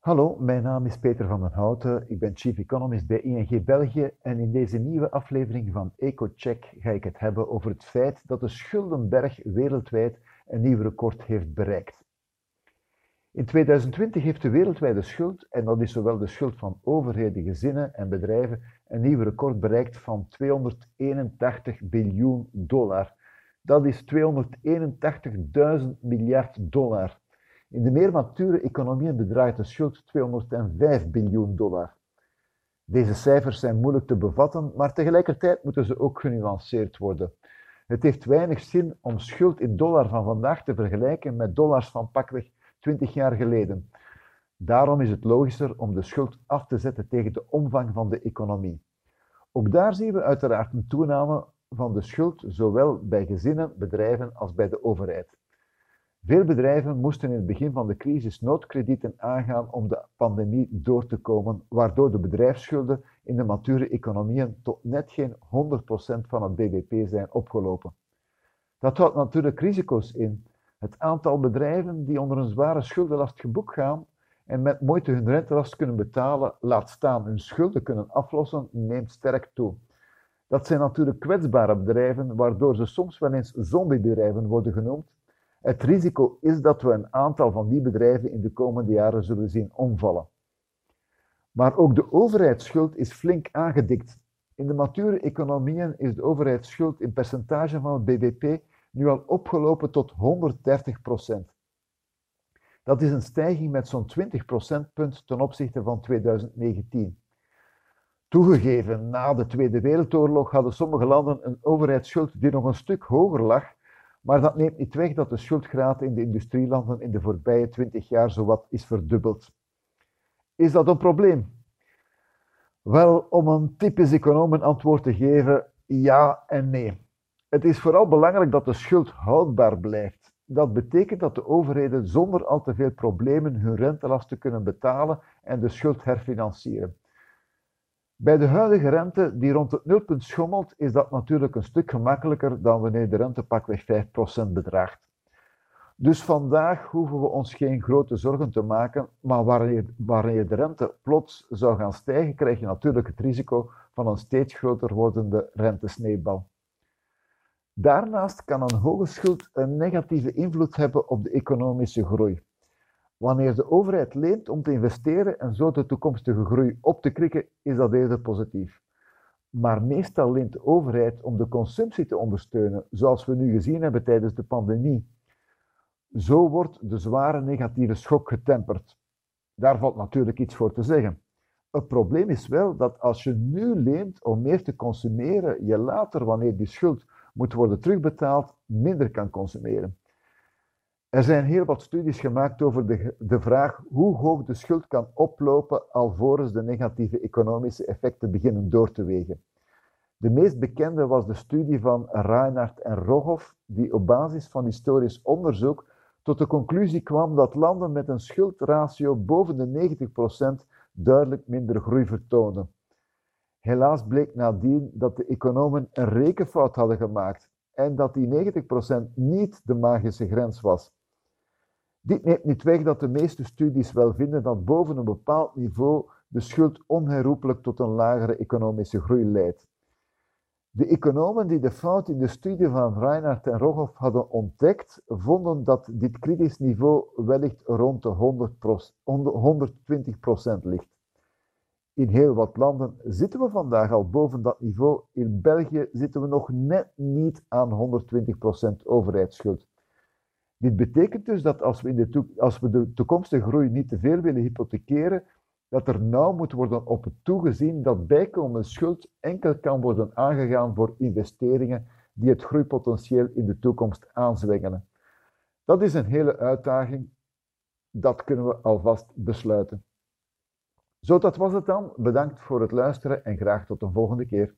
Hallo, mijn naam is Peter van den Houten. Ik ben Chief Economist bij ING België en in deze nieuwe aflevering van EcoCheck ga ik het hebben over het feit dat de schuldenberg wereldwijd een nieuw record heeft bereikt. In 2020 heeft de wereldwijde schuld, en dat is zowel de schuld van overheden, gezinnen en bedrijven, een nieuw record bereikt van 281 biljoen dollar. Dat is 281.000 miljard dollar. In de meer mature economieën bedraagt de schuld 205 biljoen dollar. Deze cijfers zijn moeilijk te bevatten, maar tegelijkertijd moeten ze ook genuanceerd worden. Het heeft weinig zin om schuld in dollar van vandaag te vergelijken met dollars van pakweg 20 jaar geleden. Daarom is het logischer om de schuld af te zetten tegen de omvang van de economie. Ook daar zien we uiteraard een toename van de schuld, zowel bij gezinnen, bedrijven als bij de overheid. Veel bedrijven moesten in het begin van de crisis noodkredieten aangaan om de pandemie door te komen, waardoor de bedrijfsschulden in de mature economieën tot net geen 100% van het bbp zijn opgelopen. Dat houdt natuurlijk risico's in. Het aantal bedrijven die onder een zware schuldenlast geboekt gaan en met moeite hun rentelast kunnen betalen, laat staan hun schulden kunnen aflossen, neemt sterk toe. Dat zijn natuurlijk kwetsbare bedrijven, waardoor ze soms wel eens zombiebedrijven worden genoemd, het risico is dat we een aantal van die bedrijven in de komende jaren zullen zien omvallen. Maar ook de overheidsschuld is flink aangedikt. In de mature economieën is de overheidsschuld in percentage van het bbp nu al opgelopen tot 130 procent. Dat is een stijging met zo'n 20 procentpunt ten opzichte van 2019. Toegegeven, na de Tweede Wereldoorlog hadden sommige landen een overheidsschuld die nog een stuk hoger lag maar dat neemt niet weg dat de schuldgraad in de industrielanden in de voorbije twintig jaar zowat is verdubbeld. Is dat een probleem? Wel, om een typisch econoom antwoord te geven, ja en nee. Het is vooral belangrijk dat de schuld houdbaar blijft. Dat betekent dat de overheden zonder al te veel problemen hun rentelasten kunnen betalen en de schuld herfinancieren. Bij de huidige rente, die rond het nulpunt schommelt, is dat natuurlijk een stuk gemakkelijker dan wanneer de rente pakweg 5% bedraagt. Dus vandaag hoeven we ons geen grote zorgen te maken, maar wanneer, wanneer de rente plots zou gaan stijgen, krijg je natuurlijk het risico van een steeds groter wordende rentesneeuwbal. Daarnaast kan een hoge schuld een negatieve invloed hebben op de economische groei. Wanneer de overheid leent om te investeren en zo de toekomstige groei op te krikken, is dat eerder positief. Maar meestal leent de overheid om de consumptie te ondersteunen, zoals we nu gezien hebben tijdens de pandemie. Zo wordt de zware negatieve schok getemperd. Daar valt natuurlijk iets voor te zeggen. Het probleem is wel dat als je nu leent om meer te consumeren, je later, wanneer die schuld moet worden terugbetaald, minder kan consumeren. Er zijn heel wat studies gemaakt over de, de vraag hoe hoog de schuld kan oplopen alvorens de negatieve economische effecten beginnen door te wegen. De meest bekende was de studie van Reinhardt en Rogoff, die op basis van historisch onderzoek tot de conclusie kwam dat landen met een schuldratio boven de 90% duidelijk minder groei vertoonden. Helaas bleek nadien dat de economen een rekenfout hadden gemaakt en dat die 90% niet de magische grens was. Dit neemt niet weg dat de meeste studies wel vinden dat boven een bepaald niveau de schuld onherroepelijk tot een lagere economische groei leidt. De economen die de fout in de studie van Reinhardt en Rogoff hadden ontdekt, vonden dat dit kritisch niveau wellicht rond de 100 120% ligt. In heel wat landen zitten we vandaag al boven dat niveau. In België zitten we nog net niet aan 120% overheidsschuld. Dit betekent dus dat als we, in de als we de toekomstige groei niet te veel willen hypothekeren, dat er nauw moet worden op toegezien dat bijkomende schuld enkel kan worden aangegaan voor investeringen die het groeipotentieel in de toekomst aanzwengelen. Dat is een hele uitdaging. Dat kunnen we alvast besluiten. Zo, dat was het dan. Bedankt voor het luisteren en graag tot een volgende keer.